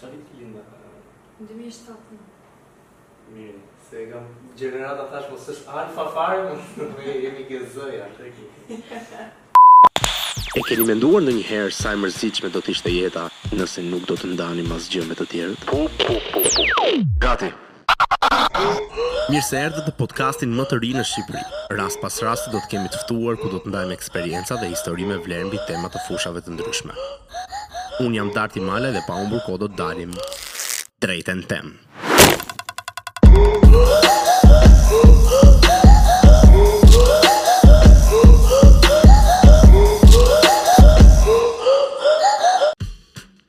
Ça viti ke lind? Në 2007. Mirë, se e kam gjeneratën thashë, mos është alfa fare, mos ne jemi ke Z-ja, të ki. E keni menduar ndonjëherë sa e mërzitshme do të ishte jeta nëse nuk do të ndanim asgjë me të tjerët? Gati! Mirë se erdhët në podcastin më të ri në Shqipëri. Rast pas rasti do të kemi të ftuar ku do të ndajmë eksperienca dhe histori me vlerë mbi tema të fushave të ndryshme. Unë jam Darti Malaj dhe pa humbur kohë do të dalim Drejt e në Temë.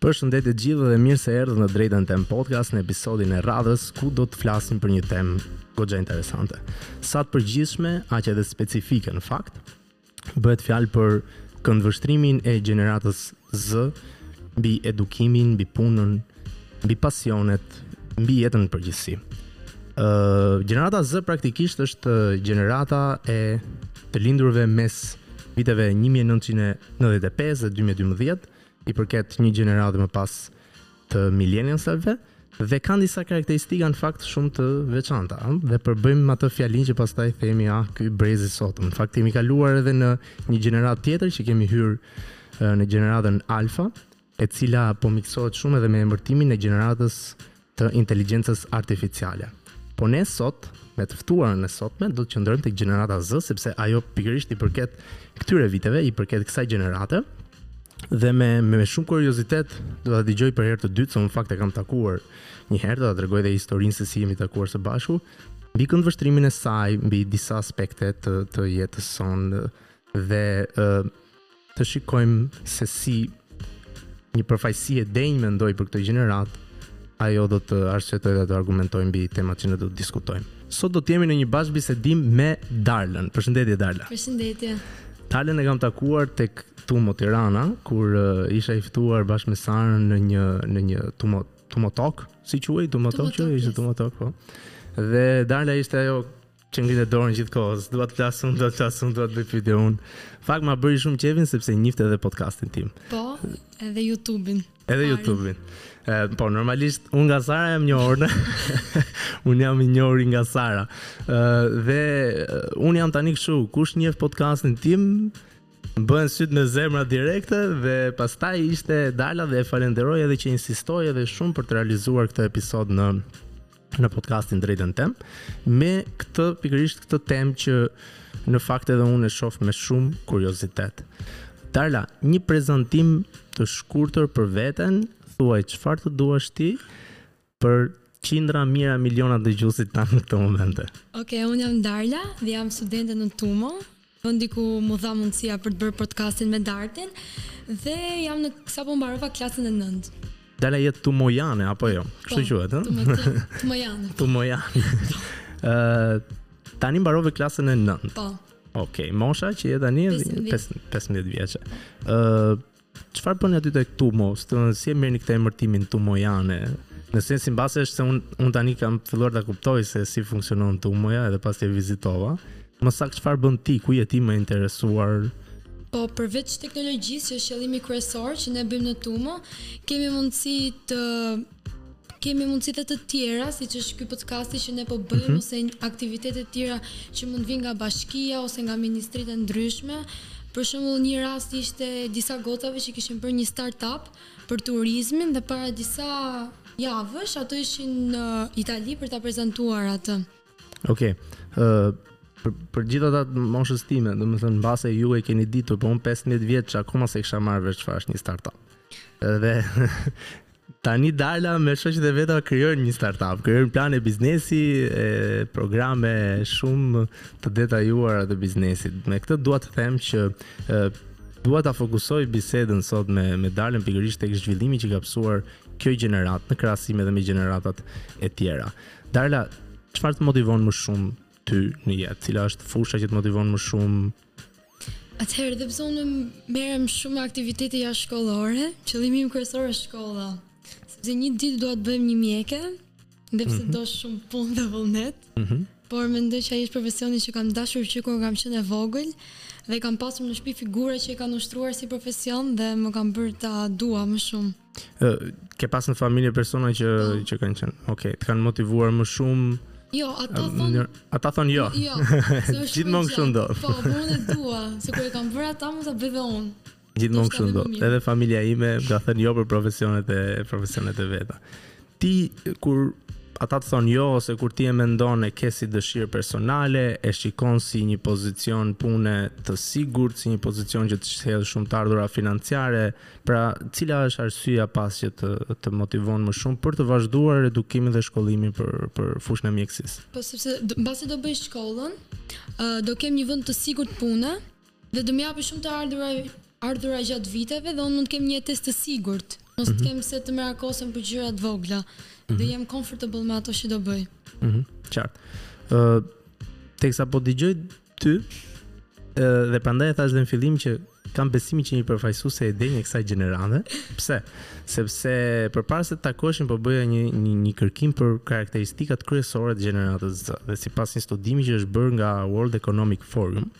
Përshëndetje të gjithëve dhe mirë se erdhët në Drejt e në Temë Podcast në episodin e radhës ku do të flasim për një temë goxha interesante. Sa të përgjithshme, aq edhe specifike në fakt. Bëhet fjalë për këndvështrimin e gjeneratës Z mbi edukimin, mbi punën, mbi pasionet, mbi jetën në përgjithësi. Ë uh, gjenerata Z praktikisht është gjenerata e të lindurve mes viteve 1995 dhe 2012 i përket një gjenerate më pas të millennialsve dhe kanë disa karakteristika në fakt shumë të veçanta dhe përbëjmë atë fjalinë që pastaj themi ah ky brezi i sotëm në fakt kemi kaluar edhe në një gjeneratë tjetër që kemi hyrë në gjeneratën alfa e cila po miksohet shumë edhe me emërtimin e gjeneratës të inteligjencës artificiale. Po ne sot, me të ftuarën e sotme, do të qëndrojmë tek gjenerata Z, sepse ajo pikërisht i përket këtyre viteve, i përket kësaj gjenerate. Dhe me me shumë kuriozitet do ta dëgjoj për herë të dytë, se unë në fakt e kam takuar një herë, do ta tregoj dhe historinë se si jemi takuar së bashku, mbi këndvështrimin e saj, mbi disa aspekte të të jetës sonë dhe ë Të shikojmë se si një përfaqësi e denjë mendoj për këtë gjeneratë, ajo do të arsyetojë dhe të argumentojë mbi temat që ne do të diskutojmë. Sot do të jemi në një bashkëbisedim me Darlën. Përshëndetje Darla. Përshëndetje. Darlën e kam takuar tek Tumo Tirana, kur uh, isha i ftuar bashkë me Sarën në një në një Tumo Tumo Talk, si quhej Tumo Talk, quhej ishte Tumo Talk, po. Dhe Darla ishte ajo Që ngrinte dorën gjithë kohës, dua të flas unë, dua të flas unë, dua të bëj pyetje unë. Fakt ma bëri shumë qejfin sepse njihte edhe podcastin tim. Po, edhe YouTube-in. Edhe YouTube-in. Po, normalisht, unë nga Sara jam i njohur, unë jam i njohur nga Sara. Dhe unë jam tani kështu, kush njeh podcastin tim, bëhen sytë me zemra direkt dhe pastaj ishte Darla dhe e falenderoj edhe që insistoi edhe shumë për të realizuar këtë episod në në podcastin drejt e në temë me këtë pikërisht këtë temë që në fakt edhe unë e shoh me shumë kuriozitet. Darla, një prezantim të shkurtër për veten, thuaj çfarë të duash ti për qindra mijëra miliona dëgjuesit tanë në këto momente. Okej, okay, unë jam Darla dhe jam studente në Tumo. Vendi ku m'u dha mundësia për të bërë podcastin me Dartin dhe jam në sapo mbarova klasën e nëntë. Darla je tumojane apo jo? Po, Kështu quhet, ëh? Tumojane. Tumojane. Ë tani mbarove klasën e 9. Po. Okej, okay. mosha që je tani 15 15 vjeçe. Ë Çfarë bëni aty tek Tumo? Domethënë si e merrni këtë emërtimin Tumojane? Në sensin mbase është se unë un tani kam filluar ta kuptoj se si funksionon Tumoja edhe pasi e vizitova. Më saktë çfarë bën ti, ku je ti më e interesuar? Po përveç teknologjisë që është qëllimi kryesor që ne bëjmë në Tumo, kemi mundësi të Kemi mundësi të tjera, siç është ky podcasti që ne po bëjmë ose aktivitete të tjera që mund të vijnë nga bashkia ose nga ministritë e ndryshme. Për shembull, një rast ishte disa gocave që kishin bërë një startup për turizmin dhe para disa javësh ato ishin në Itali për ta prezantuar atë. Okej. Ë për për të gjithë ata të moshës time, domethënë mbase ju e keni ditur, po unë pesëmbëdhjetë vjeç akoma s'e kisha marrë vesh çfarë është një startup. Dhe Tani Darla me shoqet e veta krijojnë një startup, krijojnë plane biznesi, e, programe shumë të detajuara të biznesit. Me këtë dua të them që e, dua ta fokusoj bisedën sot me me Darlën pikërisht tek zhvillimi që ka pësuar kjo gjeneratë në krahasim edhe me gjeneratat e tjera. Darla, çfarë të motivon më shumë ty në jetë? Cila është fusha që të motivon më shumë? Atëherë dhe pse unë merrem shumë me aktivitete jashtëshkollore, qëllimi im kryesor është shkolla. Sepse një ditë dua të bëhem një mjeke, dhe pse mm -hmm. do shumë punë dhe vullnet. Mm -hmm. Por mendoj që ai është profesioni që kam dashur që kur kam qenë e vogël dhe kam pasur në shpi figura që e kanë ushtruar si profesion dhe më kanë bërë ta dua më shumë. ke pas në familje persona që po. që kanë qenë. Okej, okay, të kanë motivuar më shumë. Jo, ata thonë ata thonë jo. Jo. Gjithmonë kështu ndodh. Po, po unë dua, se kur e kanë bërë ata mund ta bëj dhe unë. Gjithmonë kështu ndodh. Edhe familja ime më ka thënë jo për profesionet e profesionet e veta. Ti kur ata të thonë jo ose kur ti e mendon e ke si dëshirë personale, e shikon si një pozicion pune të sigurt, si një pozicion që të sjell shumë të ardhura financiare, pra cila është arsyeja pas që të të motivon më shumë për të vazhduar edukimin dhe shkollimin për për fushën e mjekësisë? Po sepse mbasi do bëj shkollën, do kem një vend të sigurt pune, Dhe do më japë shumë të ardhura ardhura gjatë viteve dhe unë mund të kem një jetesë të sigurt. Mos të mhm. kem se të merakosem për gjëra të vogla. Dhe mhm. jem comfortable me ato që do bëj. Mhm. Qartë. Ë teksa po dëgjoj ty dhe prandaj e thash në fillim që kam besimin që je një përfaqësuese e denjë e kësaj gjenerate. Pse? Sepse përpara se të takoheshim po bëja një një një kërkim për karakteristikat kryesore të gjeneratës Z. Dhe sipas një studimi që është bërë nga World Economic Forum,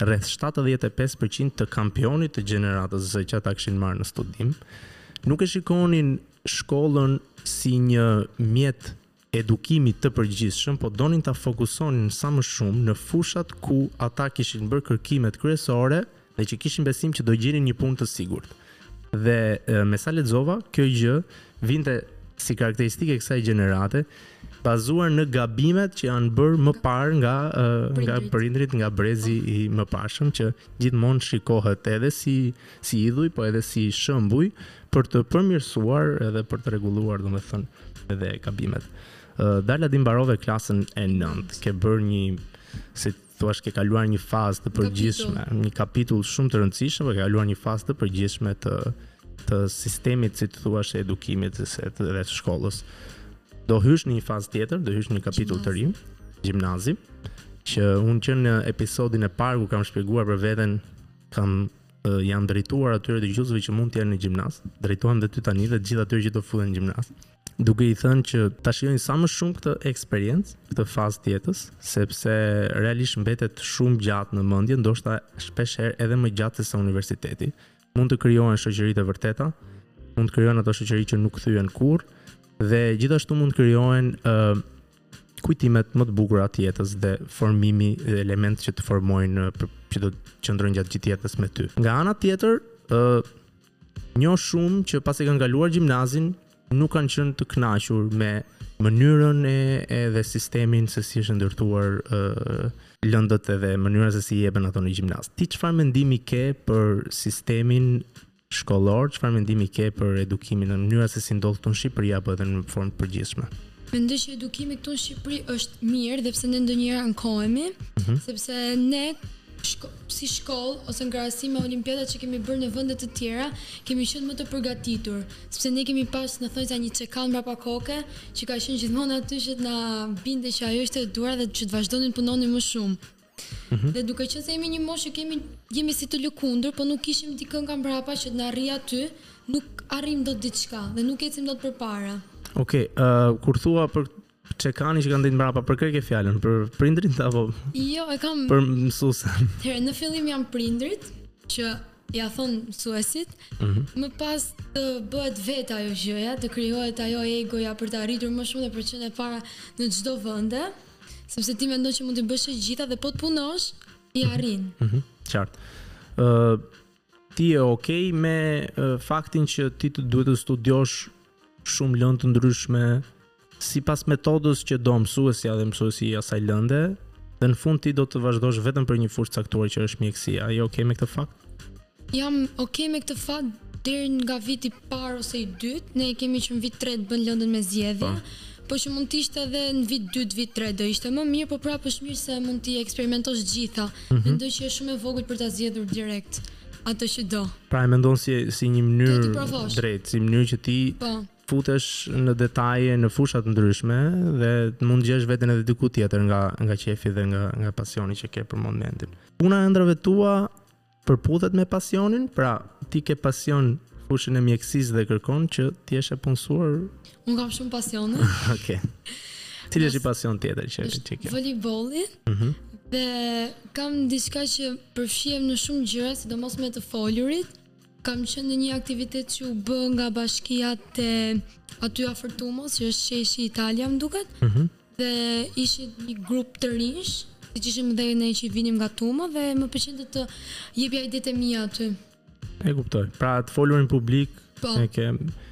rreth shtatëdhjetë e pesë për qind të kampionit të gjeneratës Z që ata kishin marrë në studim, nuk e shikonin shkollën si një mjet edukimi të përgjithshëm, po donin ta fokusonin sa më shumë në fushat ku ata kishin bërë kërkimet kryesore dhe që kishin besim që do gjenin një punë të sigurt. Dhe me sa lexova, kjo gjë vinte si karakteristikë e kësaj gjenerate, bazuar në gabimet që janë bërë më parë nga uh, nga prindrit, nga brezi i mëparshëm që gjithmonë shikohet edhe si si idhuj, po edhe si shembuj për të përmirësuar edhe për të rregulluar, domethënë, edhe gabimet. Uh, Dalëngadalë mbarove klasën e 9, ke bërë një si Thua se ke kaluar një fazë të përgjithshme, një kapitull shumë të rëndësishëm, po ke kaluar një fazë të përgjithshme të të sistemit, si të thuash, të edukimit dhe se të dhe të shkollës. Do hysh në një fazë tjetër, do hysh në një kapitull të ri, gjimnazi, që unë që në episodin e parë ku kam shpjeguar për veten, kam uh, u jam drejtuar atyre dëgjuesve që mund të jenë në gjimnaz, drejtohem dhe ty tani dhe të gjithë atyre që do futen në gjimnaz. duke i thënë që ta shijojnë sa më shumë këtë eksperiencë, këtë fazë të jetës, sepse realisht mbetet shumë gjatë në mendje, ndoshta shpesh herë edhe më gjatë se sa universiteti. Mund të krijohen shoqëri të vërteta, mund të krijohen ato shoqëri që nuk thyhen kurrë dhe gjithashtu mund të krijohen ë uh, kujtimet më të bukura të jetës dhe formimi dhe elementë që të formojnë për, që do të qëndrojnë gjatë gjithë jetës me ty. Nga ana tjetër, ë uh, Njoh shumë që pasi kanë kaluar gjimnazin nuk kanë qenë të kënaqur me mënyrën e edhe sistemin se si është ndërtuar ë lëndët edhe mënyra se si jepen ato në gjimnaz. Ti çfarë mendimi ke për sistemin shkollor, çfarë mendimi ke për edukimin në mënyrën se si ndodh këtu në Shqipëri apo edhe në formë të përgjithshme? Mendoj që edukimi këtu në Shqipëri është mirë dhe pse ne ndonjëherë ankohemi, sepse ne Si shkollë, ose në krahasim me olimpiadat që kemi bërë në vende të tjera, kemi qenë më të përgatitur, sepse ne kemi pas në thonjza një çekan mbrapa koke që ka qenë gjithmonë aty që të na bindte që ajo ishte e duhura dhe që të vazhdonim të punonim më shumë. Dhe duke qenë se jemi një moshë që kemi jemi si të lëkundur, po nuk kishim dikë nga mbrapa që të na rrijë aty, nuk arrijmë dot diçka dhe nuk ecim dot përpara. Okej, kur thua për Çekani që ka ndejt mbrapa për kë e ke fjalën për prindërit apo Jo, e kam për mësuesen. Herë në fillim janë prindërit që ia thonë mësuesit, mm -hmm. më pas të bëhet vetë ajo gjëja, të krijohet ajo egoja për të arritur më shumë dhe për të qenë e para në çdo vende, sepse ti mendon që mund t'i bësh të gjitha dhe po të punosh, i arrin. Mhm. Mm Qartë. Ë uh, Ti je ok me faktin që ti të duhet të studiosh shumë lëndë të ndryshme sipas metodës që do mësuesja dhe mësuesi i asaj lënde dhe në fund ti do të vazhdosh vetëm për një fushë të caktuar që është mjekësia. Je ok me këtë fakt? Jam ok me këtë fakt deri nga viti parë ose i dytë, ne kemi që në vit tretë bën lëndët me zgjedhje, po që mund të ishte edhe në vit dytë, vit tretë do ishte më mirë, po prapë është mirë se mund t'i eksperimentosh gjitha. Mendoj që je shumë e vogël për ta zgjedhur direkt atë që do. Pra e mendon si si një mënyrë të drejtë, si mënyrë që ti futesh në detaje në fusha të ndryshme dhe të mund të gjesh veten edhe diku tjetër nga nga qefi dhe nga nga pasioni që ke për momentin. Puna e ëndrrave të tua përputhet me pasionin, pra ti ke pasion fushën e mjekësisë dhe kërkon që të jesh e punësuar? Unë kam shumë pasione. Okej. Okay. Cili është një pasion tjetër që ti ke? Volejbolli. Mhm. Mm dhe kam diçka që përfshihem në shumë gjëra, sidomos me të folurit. Kam qenë në një aktivitet që u bë nga bashkia te aty afër Tumos, që është sheshi Italia, më duket. Mhm. Mm Dhe ishin një grup të rinjsh, siç ishim edhe ne që vinim nga Tumo dhe më pëlqente të jepja idetë e mia aty. E kuptoj. Pra të folurin publik po. e ke.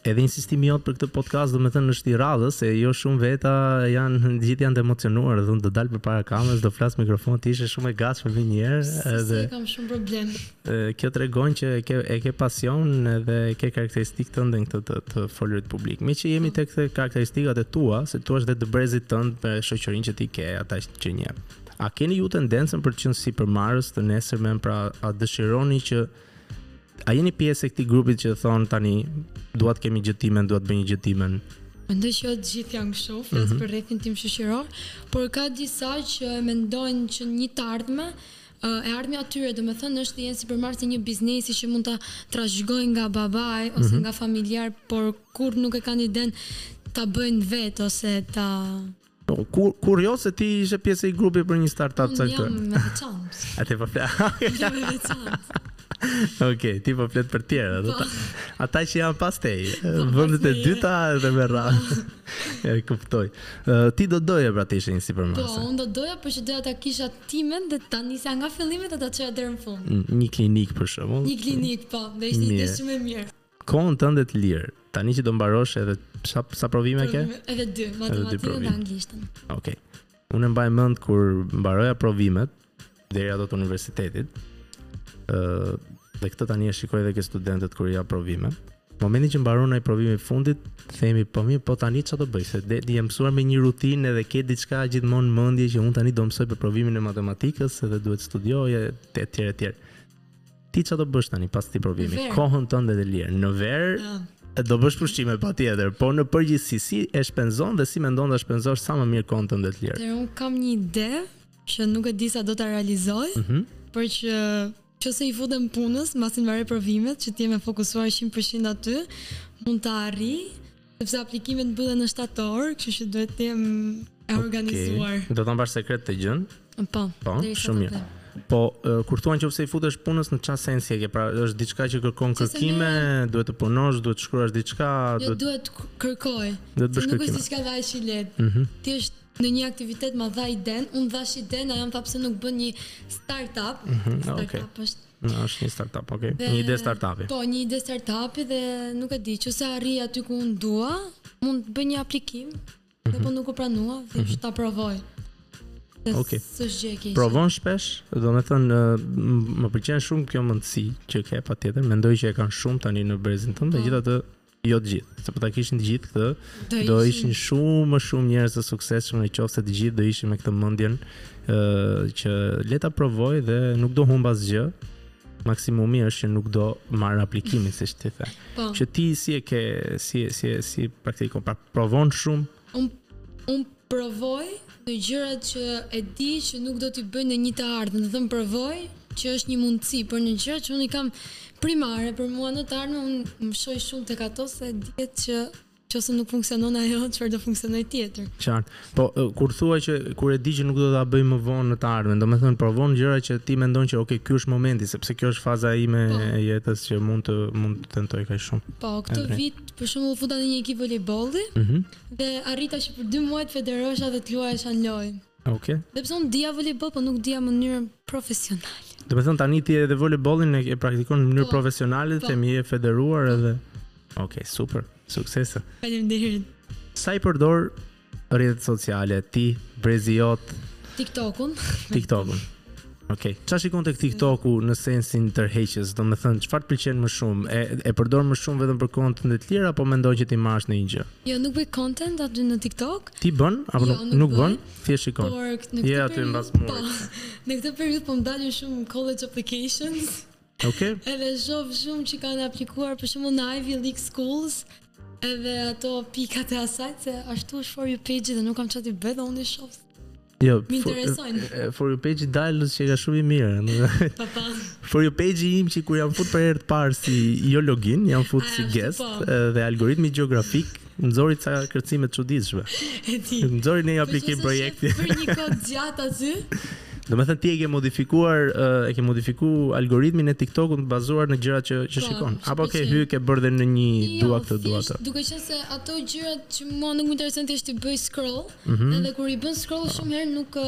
Edhe insistimi yt për këtë podcast, domethënë është i rrallë, se jo shumë veta janë gjithë janë të emocionuar, thonë do dal përpara kamerës, do flas mikrofonit, ishe shumë e gatshme menjëherë. Edhe... S'e kam shumë problem. Kjo tregon që e ke e ke pasion dhe e ke karakteristikë tënde këtë të, të folurit publik. Meqë jemi tek këto karakteristikat e tua, si të tua dhe të brezit tënd për shoqërinë që ti ke, ata që njeh. A keni ju tendencën për të qenë sipërmarrës të nesërmen, pra a dëshironi që a jeni pjesë e këtij grupi që thonë tani dua të kem një gjë timen, dua të bëj një gjë timen? Mendoj që jo të gjithë janë kështu, flas mm -hmm. për rrethin tim shoqëror, por ka disa që mendojnë që një të ardhme E ardhmja e tyre, domethënë, është të jenë sipërmarrës i një biznesi që mund ta trashëgojnë nga babai ose nga familjarë, por kurrë nuk e kanë idenë ta bëjnë vetë ose ta Kurrë jo se ti ishe pjesë e grupit për një startup të caktuar. Unë jam e veçantë. Atë po flas. Jam e veçantë. Okej, ti po flet për të tjerët, do ta. Ata që janë pas teje, vendet e meje. dyta edhe me radhë. E kuptoj. Ë, ti do doje pra të ishe një Po, sipërmarrëse. unë do doja, por që doja ta kisha Timen dhe ta nisja nga fillimi dhe ta çoja deri në fund. Një klinikë për shembull. Një klinikë, po, do ishte ide shumë e mirë. Kohën tënde të lirë, tani që do mbarosh edhe sa sa provime ke? Edhe dy, matematikën dhe anglishten. Okej. Unë e mbaj mend kur mbaroja provimet, deri ato të universitetit. Ëh, dhe këtë tani e shikoj edhe ke studentët kur jap provime. Momentin që mbaron ai provimi i fundit, themi po mirë, po tani çfarë do bëj? Se de, je mësuar me një rutinë edhe ke diçka gjithmonë në mendje që unë tani do mësoj për provimin e matematikës, edhe duhet të studioj etj etj. Ti çfarë do bësh tani pas këtij provimi? Kohën tënde të lirë në verë, ah do bësh pushime patjetër, po në përgjithësi si e shpenzon dhe si mendon ta shpenzosh sa më mirë kohën tënde të lirë. Unë kam një ide që nuk e di sa do ta realizoj, mm -hmm. por që Qoftë se i futem punës, mbasi të mbaroj provimet, që të jem e fokusuar qind për qind aty, mund ta arrij, sepse aplikimet mbyllen në shtator, kështu që duhet të jem e organizuar. Okej. Do ta mbash sekret këtë gjën? Po, derisa ta them. Po, kur thua në qoftë se i futesh punës në ça sensi e ke? Pra, është diçka që kërkon kërkime, duhet të punosh, duhet të shkruash diçka, duhet Jo, duhet të kërkoj. Duhet të bësh kërkime. Nuk është diçka dhe aq e lehtë. Thjesht Në një aktivitet më dha idenë, unë dhashë idenë, ajo më tha pse nuk bën një startup. Mm -hmm, startup okay. është. Në është një startup, okay. Dhe, një ide startupi. Po, një ide startupi dhe nuk e di, qoftë se arrij aty ku unë dua, mund të bëj një aplikim, mm -hmm. dhe po nuk u pranua, dhe mm -hmm. ta provoj. Okej. Okay. Provon shpesh, domethënë më pëlqen shumë kjo mundësi që ke patjetër. Mendoj që e kanë shumë tani në brezin tënd, po. megjithatë Jo të gjithë. Se po ta kishin të gjithë këtë, do ishin shumë më shumë njerëz të suksesshëm në qoftë se të gjithë do ishin me këtë mendjen ë që le ta provoj dhe nuk do humb asgjë. Maksimumi është që nuk do marr aplikimin siç ti the. Po. Që ti si e ke si si si praktikon, pra provon shumë Unë unë provoj në gjërat që e di që nuk do t'i bëj në një të ardhme, domethënë provoj që është një mundësi, por në gjërat që unë i kam primare për mua në të ardhmen unë mëshoj shumë tek ato se dihet që nëse nuk funksionon ajo çfarë do funksionojë tjetër. Qartë. Po kur thua që kur e di që nuk do ta bëj më vonë në të ardhmen, domethënë provon gjëra që ti mendon që ok ky është momenti sepse kjo është faza ime po. e jetës që mund të mund të tentoj kaq shumë. Po, këtë vit Për shembull, u futa në një ekip volejbolli dhe arrita që për dy muaj të federohesha dhe të luajsha në lojë. Okej. Edhe pse unë dija volejboll, po nuk dija mënyrën profesionale. Domethënë tani ti edhe volejbollin e praktikon në mënyrë profesionale, themi je e federuar edhe. Okej, super. Suksese. Faleminderit. Sa i përdor Rrjetet sociale, ti, brezi jot. TikTok-un. TikTok-un. Okej. Çfarë shikon tek TikTok-u në sensin tërheqës? Domethënë, çfarë të pëlqen më shumë? E e përdor më shumë vetëm për kontente të tjera apo mendon që t'i marrësh ndonjë gjë? Jo, nuk bëj content aty në TikTok. Ti bën apo nuk bën? Jo, nuk bën, thjesht shikon. Por në këtë periudhë, po. Në këtë periudhë po më dalin shumë college applications. Ok. Edhe shof shum që kan aplikuar për shembull në Ivy League schools edhe ato pikat e asaj se ashtu është for you page dhe nuk kam çfarë të bëj dhe unë i shof. Jo, më interesojnë. For you page i dalka shumë i mirë. Pa pa. For you page im që kur jam fut për herë të parë si jo login, jam fut si guest po. dhe algoritmi gjeografik Nxori ca kërcime të çuditshme. E di. Nxori ndonjë aplikim projekti. Për një kod gjatë aty. Do me thënë ti e ke modifikuar, e ke modifiku algoritmin e TikTokut bazuar në gjërat që që po, shikon. Apo ke hy ke bërë dhe ndonjë jo, dua këtë dua atë. Duke qenë se ato gjërat që mua nuk më interesojnë thjesht i bëj scroll, mm -hmm. edhe kur i bën scroll shumë herë nuk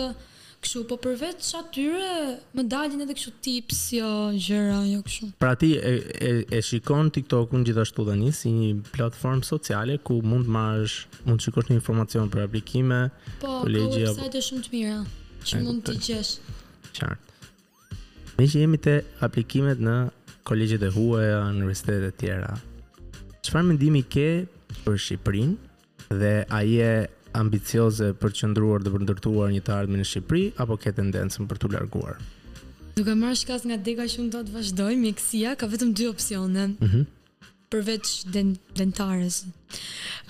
Kështu, po përveç atyre më dalin edhe kështu tips, jo gjëra, jo kështu. Pra ti e, e, e shikon TikTok-un gjithashtu tani si një platformë sociale ku mund të marrësh, mund të shikosh një informacion për aplikime, po, kolegji apo. Po, website shumë të mira që mund të gjesh. Qartë. Meqë jemi te aplikimet në kolegjet e huaja, në universitetet e tjera. Çfarë mendimi ke për Shqipërinë Dhe a je ambicioze për të qëndruar dhe për të ndërtuar një të ardhme në Shqipëri apo ke tendencën për t'u larguar? Duke marrë shkas nga dega që unë dua të vazhdoj, mjekësia, ka vetëm dy opsione. Mhm. Përveç den, dentares.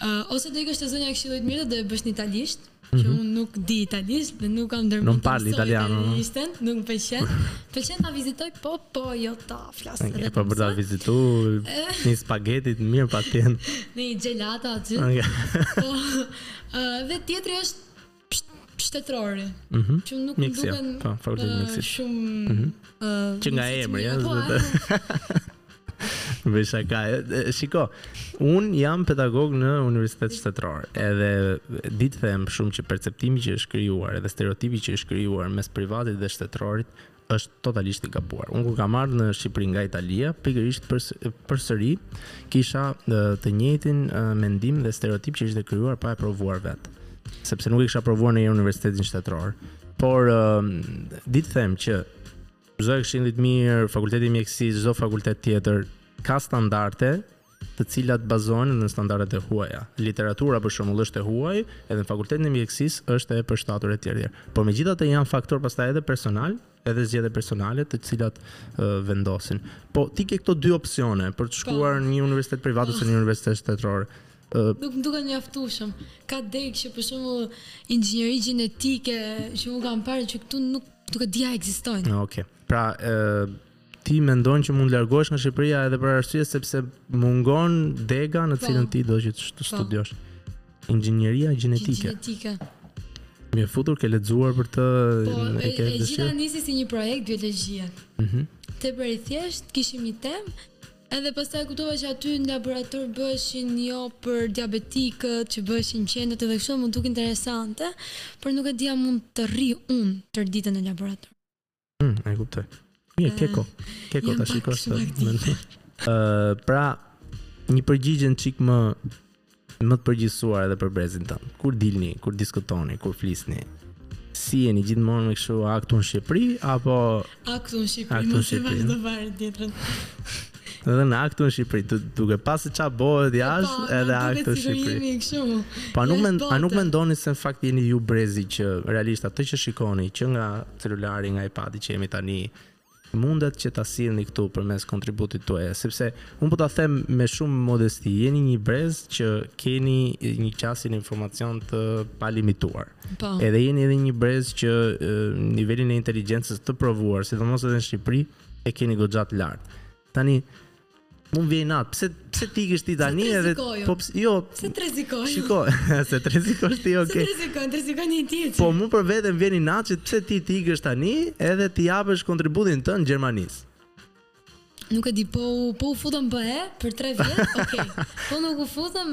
Ë, ose do ikësh te zonja e Këshillit të Mirë dhe do e bësh në italisht, Që unë nuk di italisht dhe nuk kam ndërmend të mësoj italishtën, nuk më pëlqen. Më pëlqen ta vizitoj, po po jo ta flas edhe të mësoj. Po për ta vizituar, një spageti të mirë patjen. Një gelato aty. Po. Dhe tjetri është shtetërori. Që nuk më duken shumë ëh që nga emri ëh. Bëj shaka. Shiko, un jam pedagog në Universitet Shtetëror. Edhe di të them shumë që perceptimi që është krijuar, edhe stereotipi që është krijuar mes privatit dhe shtetërorit është totalisht i gabuar. Un kur kam ardhur në Shqipëri nga Italia, pikërisht për përsëri kisha të njëjtin mendim dhe stereotip që ishte krijuar pa e provuar vet. Sepse nuk e kisha provuar një universitet shtetëror. Por di të them që Zoja e Këshillit të Mirë, fakulteti i mjekësisë, çdo fakultet tjetër ka standarde të cilat bazohen në standardet e huaja. Literatura për shembull është e huaj, edhe në fakultetin e mjekësisë është e përshtatur etj etj. Por megjithatë janë faktorë pastaj edhe personalë, edhe zgjedhje personale të cilat uh, vendosin. Po ti ke këto dy opsione për të shkuar po. në një universitet privat ose në një universitet shtetëror. Nuk më duket mjaftueshëm. Ka degë që për shembull inxhinieri gjenetike që unë kam parë që këtu nuk nuk e di a ekzistojnë. Ah, okej. Okay. Pra, ë ti mendon që mund të largohesh nga Shqipëria edhe për arsye sepse mungon dega në të po. cilën ti do që të po. studiosh. Inxhinieria gjenetike. Gjenetike. Mirë fort ke lexuar për të po, e ke dëshirë. Po, e gjitha nisi si një projekt biologjie. Mhm. Mm Te për i thjesht kishim një temë Edhe pastaj kuptova që aty në laborator bëheshin jo për diabetikët, që bëheshin qendrat edhe kështu, m'u duk interesante, por nuk e di a mund të rri unë tërë ditën në laborator. Mm, e kuptoj. Mirë, ke kohë. Ke kohë ta shikosh të. Ë, pra, një përgjigje çik më Më të përgjithësuar edhe për brezin tënd. Kur dilni, kur diskutoni, kur flisni? Si jeni gjithmonë me kështu ah këtu në Shqipëri apo ah këtu në Shqipëri? Ah këtu në Shqipëri. Vazhdo fare tjetrën. Dhe në ah këtu në Shqipëri, du, duke parë se ça bëhet po, jashtë, po, edhe ah këtu në Shqipëri. Po a nuk, men, a nuk mendoni se në fakt jeni ju brezi që realisht atë që shikoni, që nga celulari, nga ipadi që jemi tani, Mundet që ta sillni këtu përmes kontributit tuaj, sepse unë po ta them me shumë modesti, jeni një brez që keni një qasje në informacion të palimituar. Po. Edhe jeni edhe një brez që e, nivelin e inteligjencës të provuar, sidomos edhe në Shqipëri, e keni goxha të lartë. Tani Mu më vjen inat, pse pse të ikësh ti tani edhe po pse jo pse të rrezikojmë. Shiko, se të rrezikosh ti, okay. Se të rrezikojmë, të rrezikojmë një tjetër. Po mu për veten më vjen inat që pse ti të ikësh tani edhe t'i japësh kontributin tënd Gjermanisë. Nuk e di, po po u futëm në BE për 3 vjet, okay. Po nuk u futëm,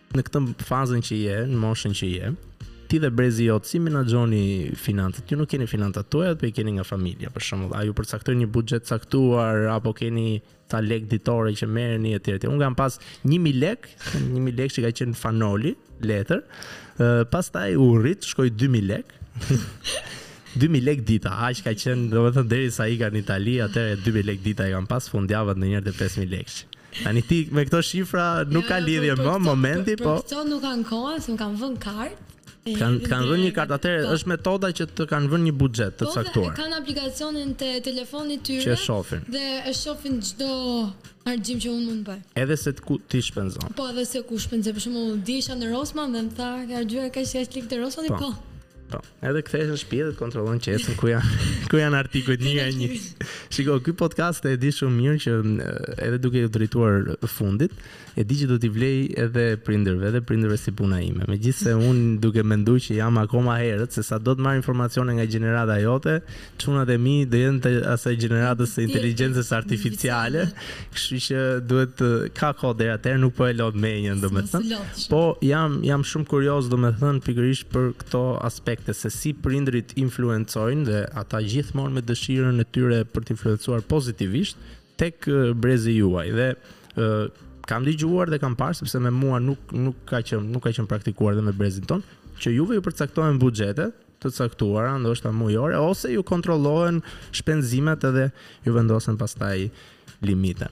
Në këtë fazën që je, në moshën që je, ti dhe brezi jot si i menaxhoni financat? Ju nuk keni financat tuaja, po i keni nga familja, për shembull. A ju përcaktojnë një buxhet të caktuar apo keni ato lek ditore që merrni etj. Unë kam pas 1000 lek, 1000 lek që ka qenë Fan Noli, letër. Pastaj u rrit, shkoi 2000 lek. 2000 lek dita, aq ka qenë, domethënë derisa ika në Itali, atëherë 2000 lek dita i kam pas fundjavave ndonjëherë të 5000 lekë. Tani ti me këto shifra nuk ka lidhje më momenti, po. Këto nuk kanë kohë, më kanë vënë kartë. Kan kanë vënë një kartë atëherë, po. është metoda që të kanë vënë një buxhet të po, caktuar. Po, kanë aplikacionin te telefoni tyre. Që shohin. Dhe e shohin çdo harxhim që unë mund të bëj. Edhe se ku ti shpenzon. Po, edhe se ku shpenzon. Për shembull, dje isha në Rosman dhe më tha, "Ke harxhuar kaq kaq lekë te Rosmani?" Po. Po. Edhe kthehesh në shtëpi dhe kontrollon qesën ku janë ku janë artikujt një nga një. Shiko, ky podcast e di shumë mirë që edhe duke ju drejtuar fundit, e di që do t'i vlejë edhe prindërve, edhe prindërve si puna ime. Megjithëse unë duke menduar që jam akoma herët se sa do të marr informacione nga gjenerata jote, Çunat e mi do jenë të asaj gjeneratës së inteligjencës artificiale, kështu që duhet, ka kohë deri atëherë, nuk po e lodh mendjen domethënë. Po jam jam shumë kurioz domethënë pikërisht për këto aspekte se si prindërit influencojnë dhe ata gjithmonë me dëshirën e tyre për të influencuar pozitivisht tek brezi juaj dhe kam dëgjuar dhe kam parë sepse me mua nuk nuk ka qenë nuk ka qenë praktikuar dhe me brezin tonë që juve ju përcaktohen buxhetet të caktuara, ndoshta mujore, ose ju kontrollohen shpenzimet edhe ju vendosen pastaj limite.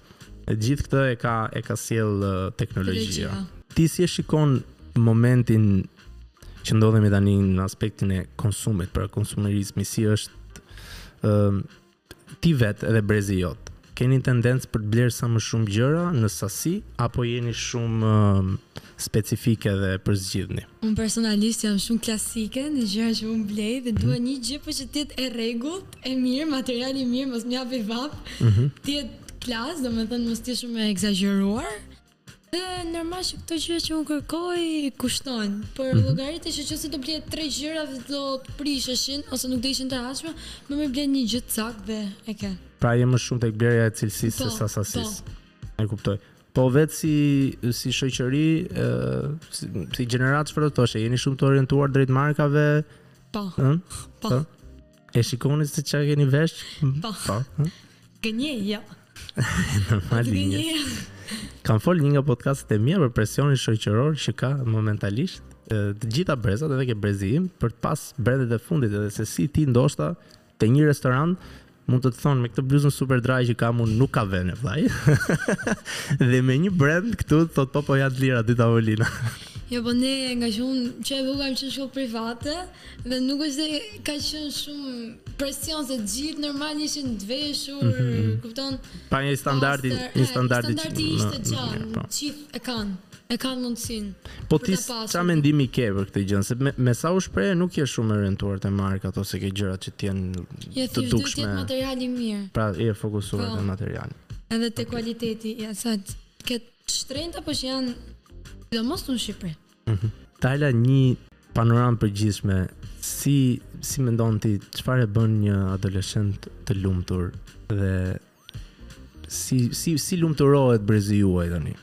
E gjithë këtë e ka e ka sjellë teknologjia. Ti si e shikon momentin që ndodhemi tani në aspektin e konsumit, pra konsumerizmi si është ë Ti vetë edhe brezi jot, keni tendencë për të blerë sa më shumë gjëra në sasi apo jeni shumë specifike dhe përzgjidhni? Unë personalisht jam shumë klasike në gjërat që unë blej dhe dua një gjë po që të jetë e rregullt, e mirë, material i mirë, mos më japi vapë, të jetë klas, domethënë mos të jetë shumë e ekzagjeruar. Dhe normal që këto gjëra që unë kërkoj kushtojnë, por mm -hmm. llogarite që nëse do blije tre gjëra dhe do prisheshin ose nuk do ishin të rehatshme, më mirë blen një gjë tamam dhe e ke. Pra je më shumë tek blerja e cilësisë po, se sa sasisë. Po. E kuptoj. Po vetë si si shoqëri, si, si gjeneratë çfarë do të thoshe, jeni shumë të orientuar drejt markave? Po. Ëh? Po. po. E shikoni se çka keni veshur? Po. po. Gënje, jo. Normal gënje. Kam fol një nga podcastet e mia për presionin shoqëror që kanë momentalisht të gjitha brezat edhe ke brezi im për të pas brendet e fundit edhe se si ti ndoshta te një restorant mund të të thonë me këtë bluzën Superdry që kam unë nuk ka vende vllai. dhe me një brand këtu thotë po po janë të lira dy tavolina. jo po ne ngaqë unë që e vogël kam qenë shkollë private, Dhe nuk është se ka qenë shumë presion se të gjithë normal ishin të veshur, mm -hmm. kupton? Pa një standardi, një standardi. Standardi ishte që, po. të gjithë e kanë. E kanë mundësinë. Po ti ça mendimi ke për këtë gjë? Se me, me sa u shprehe nuk je shumë e orientuar te markat ose ke gjërat që të jenë ja, të dukshme. Ja, thjesht duhet material i mirë. Pra, je fokusuar po. te materiali. Edhe te okay. kualiteti, ja sa ke të shtrenjta po që janë sidomos në Shqipëri. Mhm. Tala, një panoramë të përgjithshme, si si mendon ti çfarë e bën një adoleshent të lumtur dhe si si si lumturohet brezi juaj tani?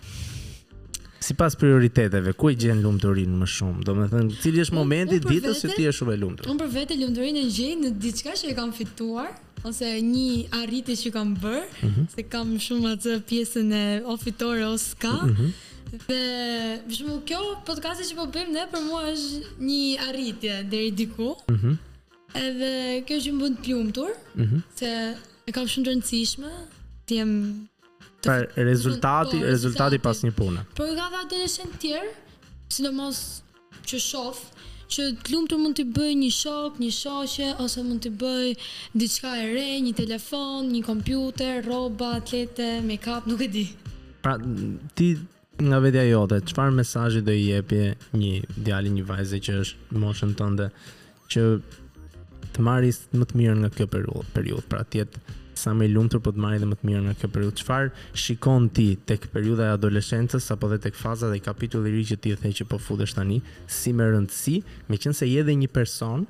Sipas prioriteteve, ku e gjen lumturinë më shumë? Domethënë, cili është momenti i ditës që ti je shumë e lumtur? Unë për vete lumturinë e gjej në diçka që e kam fituar, ose një arritje që kam bërë, se e kam shumë atë pjesën e o fitore o s'ka, dhe për shembull kjo podkasti që po bëjmë ne për mua është një arritje deri diku, edhe kjo që më bën t'lumtur, se e kam shumë t'rëndësishme të jem Pra rezultati, rezultati pas një pune. Por edhe adoleshentë të tjerë, sidomos që shoh, që të lumtur mund t'i bëjë një shok, një shoqe, ose mund t'i bëjë diçka e re, një telefon, një kompjuter, rroba, atlete, make-up, nuk e di. Pra, ti nga vetja jote, çfarë mesazhi do i jepje një djali, një vajze që është në moshën tënde, që të marrë më të mirën nga kjo periudhë, periudhë, pra të jetë sa më i lumtur po të marrë edhe më të mirën nga kjo periudhë. Çfarë shikon ti tek periudha e adoleshencës apo dhe tek faza dhe kapitulli i ri që ti the që po futesh tani, si me rëndësi, meqenëse je edhe një person,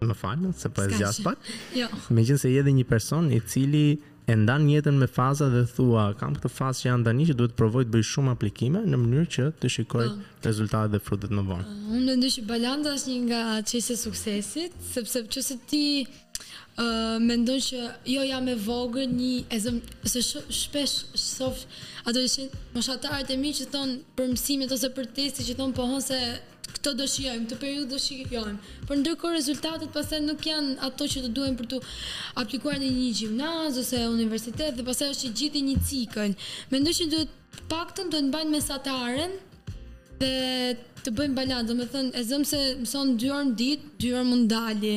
më fal, se po e zgjas pak. Jo. Meqenëse je edhe një person i cili E ndan jetën me faza dhe thua, kam këtë fazë që jam tani që duhet të provoj të bëj shumë aplikime në mënyrë që të shikoj rezultatet dhe frutet më vonë. Unë mendoj që balanca është një nga çelësat e suksesit, sepse nëse ti mendon që jo jam e vogël, një e zëm, se shpesh shoh adoleshentë, moshatarët e mi që thonë për mësimet ose për testet që thonë po hë se Këto do shijojmë, këtë periudhë do shijojmë. Por ndërkohë rezultatet pastaj nuk janë ato që të duhen për të aplikuar në një gjimnaz ose universitet dhe pastaj është i gjithë një cikël. Mendoj që duhet të paktën duhet të mbajnë mesataren dhe të bëjnë balancë, domethënë e zëmë se mëson dy orë në ditë, dy orë mund të dalë.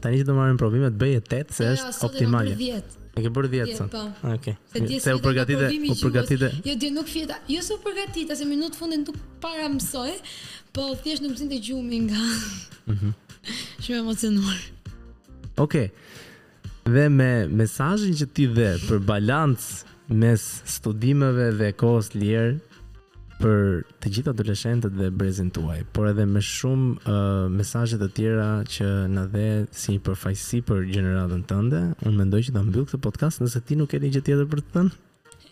Tani që të mbarojnë provimet bëje 8 se është optimale. Jo, sot e kam bërë 10. E ke bërë 10 sot. Po. Okej. Okay. Se u përgatite, u përgatite. Jo, dje nuk fjeta. Jo, se u përgatita, se minutë fundin nuk para mësoj, po thjesht nuk më zinte gjumi nga. Mhm. Shumë e emocionuar. Okej. Okay. Dhe me mesazhin që ti dhe për balancë Mes studimeve dhe kohës së lirë për të gjithë adoleshentët dhe brezin tuaj, por edhe me shumë uh, mesazhe të tjera që na dhe si një përfaqësi për gjeneratën tënde, unë mendoj që ta mbyll këtë podcast nëse ti nuk ke një gjë tjetër për të thënë.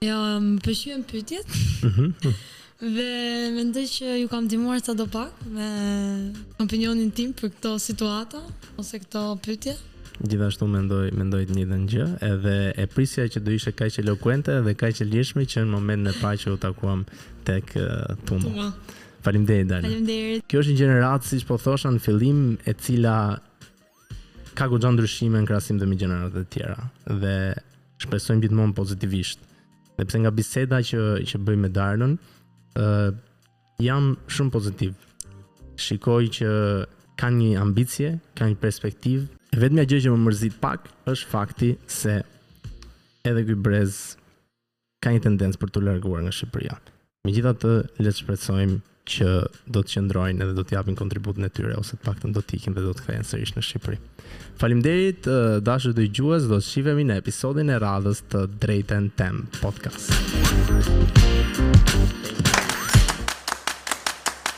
Jo, më pëlqyen pyetjet. Mhm. Dhe mendoj që ju kam ndihmuar sado pak me opinionin tim për këto situata ose këto pyetje. Gjithashtu mendoj, mendoj të njëjtën gjë, edhe e prisja që do ishe kaq elokuente dhe kaq e lirshme që në momentin e parë që u takuam tek Tuma. Tuma. Faleminderit Darna. Faleminderit. Kjo është një gjeneratë, siç po thosha në fillim, e cila ka goxha ndryshime në krahasim me gjeneratat e tjera dhe shpresojmë gjithmonë pozitivisht. sepse nga biseda që që bëj me Darnën, ë uh, jam shumë pozitiv. Shikoj që kanë një ambicie, kanë një perspektivë. E vetmja gjë që më mërzit pak është fakti se edhe ky brez ka një tendencë për t'u larguar nga Shqipëria. Megjithatë, le të shpresojmë që do të qëndrojnë edhe do të japin kontributin e tyre ose të paktën do të ikin dhe do të kthehen sërish në Shqipëri. Faleminderit dashur dëgjues, do të shihemi në episodin e radhës të Drejten Tem Podcast.